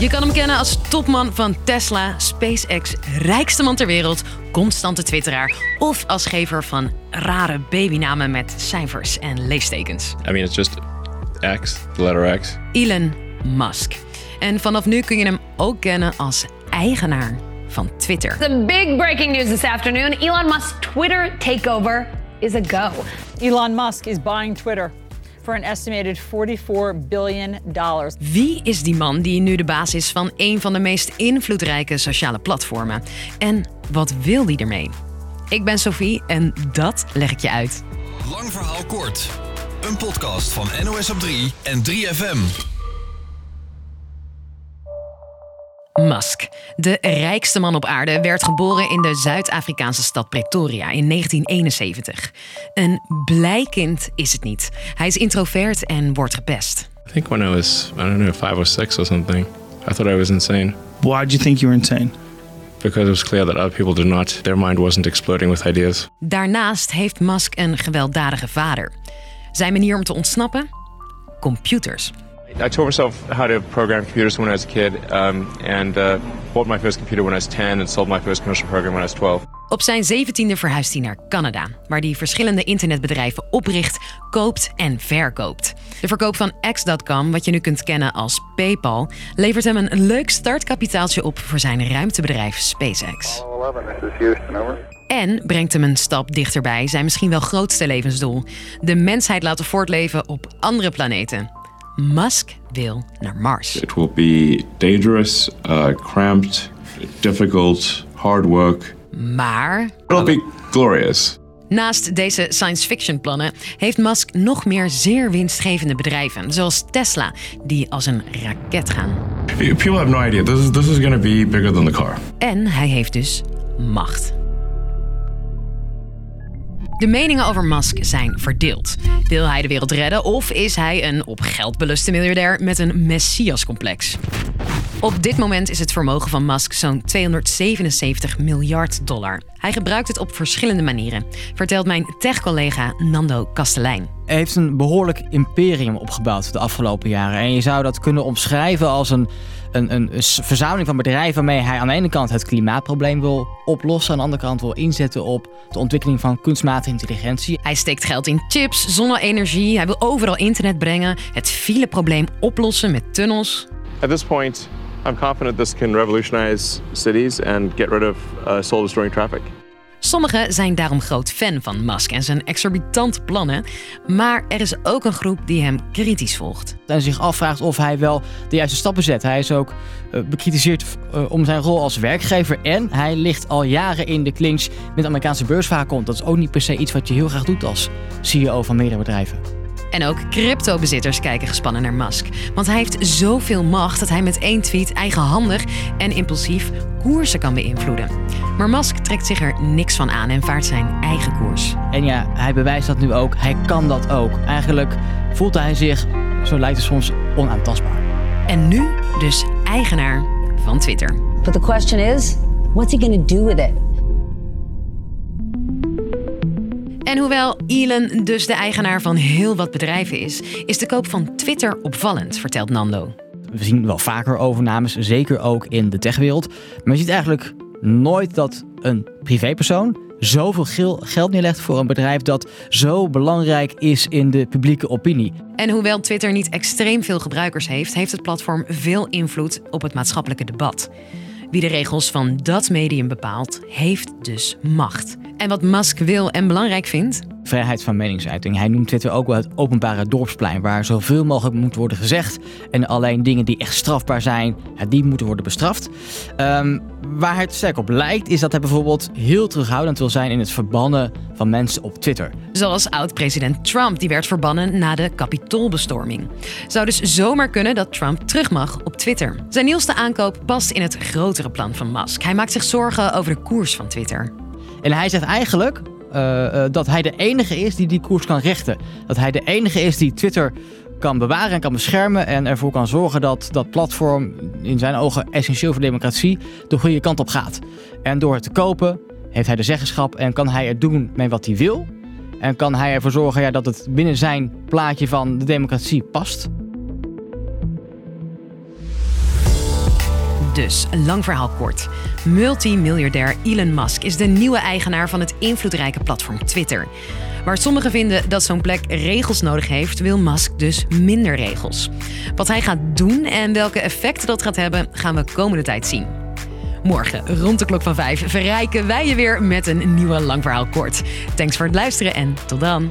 Je kan hem kennen als topman van Tesla, SpaceX, rijkste man ter wereld, constante twitteraar of als gever van rare babynamen met cijfers en leestekens. I mean, it's just X, the letter X. Elon Musk. En vanaf nu kun je hem ook kennen als eigenaar van Twitter. The big breaking news this afternoon Elon Musk's Twitter takeover is a go. Elon Musk is buying Twitter for an estimated 44 billion dollars. Wie is die man die nu de baas is van een van de meest invloedrijke sociale platformen? En wat wil die ermee? Ik ben Sophie en dat leg ik je uit. Lang verhaal kort. Een podcast van NOS op 3 en 3FM. Musk, de rijkste man op aarde, werd geboren in de Zuid-Afrikaanse stad Pretoria in 1971. Een blij kind is het niet. Hij is introvert en wordt gepest. I think when I was, I don't know, five or six or something, I thought I was insane. Why did you think you were insane? Because it was clear that other people did not. Their mind wasn't exploding with ideas. Daarnaast heeft Musk een gewelddadige vader. Zijn manier om te ontsnappen? Computers. I taught myself how to program computers when I was a kid, um, and uh, my first computer when I was 10 and sold my first commercial program when I was 12. Op zijn zeventiende verhuist hij naar Canada, waar hij verschillende internetbedrijven opricht, koopt en verkoopt. De verkoop van X.com, wat je nu kunt kennen als PayPal, levert hem een leuk startkapitaaltje op voor zijn ruimtebedrijf SpaceX. 11, this is Houston, over. En brengt hem een stap dichterbij zijn misschien wel grootste levensdoel: de mensheid laten voortleven op andere planeten. Musk wil naar Mars. It will be dangerous, uh, cramped, difficult, hard work. Maar It'll be glorious. Naast deze science fiction plannen heeft Musk nog meer zeer winstgevende bedrijven, zoals Tesla, die als een raket gaan. People have no idea. This is this is going to be bigger than the car. En hij heeft dus macht. De meningen over Musk zijn verdeeld. Wil hij de wereld redden of is hij een op geld beluste miljardair met een messiascomplex? Op dit moment is het vermogen van Musk zo'n 277 miljard dollar. Hij gebruikt het op verschillende manieren, vertelt mijn tech-collega Nando Kastelein. Hij heeft een behoorlijk imperium opgebouwd de afgelopen jaren. En je zou dat kunnen omschrijven als een, een, een verzameling van bedrijven waarmee hij aan de ene kant het klimaatprobleem wil oplossen, aan de andere kant wil inzetten op de ontwikkeling van kunstmatige intelligentie. Hij steekt geld in chips, zonne-energie, hij wil overal internet brengen, het fileprobleem oplossen met tunnels. At this point, I'm confident this can revolutionize cities and get rid of uh, soul destroying traffic. Sommigen zijn daarom groot fan van Musk en zijn exorbitante plannen, maar er is ook een groep die hem kritisch volgt. En zich afvraagt of hij wel de juiste stappen zet. Hij is ook eh, bekritiseerd eh, om zijn rol als werkgever. En hij ligt al jaren in de clinch met Amerikaanse beursvakond. Dat is ook niet per se iets wat je heel graag doet als CEO van meerdere bedrijven. En ook cryptobezitters kijken gespannen naar Musk. Want hij heeft zoveel macht dat hij met één tweet eigenhandig en impulsief koersen kan beïnvloeden. Maar Musk trekt zich er niks van aan en vaart zijn eigen koers. En ja, hij bewijst dat nu ook. Hij kan dat ook. Eigenlijk voelt hij zich, zo lijkt het soms, onaantastbaar. En nu dus eigenaar van Twitter. But the question is, what's he going to do with it? En hoewel Elon dus de eigenaar van heel wat bedrijven is, is de koop van Twitter opvallend, vertelt Nando. We zien wel vaker overnames, zeker ook in de techwereld. Maar je ziet eigenlijk nooit dat een privépersoon zoveel geld neerlegt voor een bedrijf dat zo belangrijk is in de publieke opinie. En hoewel Twitter niet extreem veel gebruikers heeft, heeft het platform veel invloed op het maatschappelijke debat. Wie de regels van dat medium bepaalt, heeft dus macht. En wat Musk wil en belangrijk vindt, Vrijheid van meningsuiting. Hij noemt Twitter ook wel het openbare dorpsplein, waar zoveel mogelijk moet worden gezegd. En alleen dingen die echt strafbaar zijn, ja, die moeten worden bestraft. Ehm, waar het sterk op lijkt, is dat hij bijvoorbeeld heel terughoudend wil zijn in het verbannen van mensen op Twitter. zoals oud-president Trump, die werd verbannen na de kapitoolbestorming. Zou dus zomaar kunnen dat Trump terug mag op Twitter. Zijn nieuwste aankoop past in het grotere plan van Musk. Hij maakt zich zorgen over de koers van Twitter. En hij zegt eigenlijk eh, eh, dat hij de enige is die die koers kan rechten. Dat hij de enige is die Twitter kan bewaren en kan beschermen en ervoor kan zorgen dat dat platform in zijn ogen essentieel voor democratie de goede kant op gaat. En door het te kopen heeft hij de zeggenschap en kan hij er doen met wat hij wil. En kan hij ervoor zorgen ja, dat het binnen zijn plaatje van de democratie past. Dus, lang verhaal kort. Multimiljardair Elon Musk is de nieuwe eigenaar van het invloedrijke platform Twitter. Waar sommigen vinden dat zo'n plek regels nodig heeft, wil Musk dus minder regels. Wat hij gaat doen en welke effecten dat gaat hebben, gaan we komende tijd zien. Morgen, rond de klok van 5, verrijken wij je weer met een nieuwe lang verhaal kort. Thanks voor het luisteren en tot dan.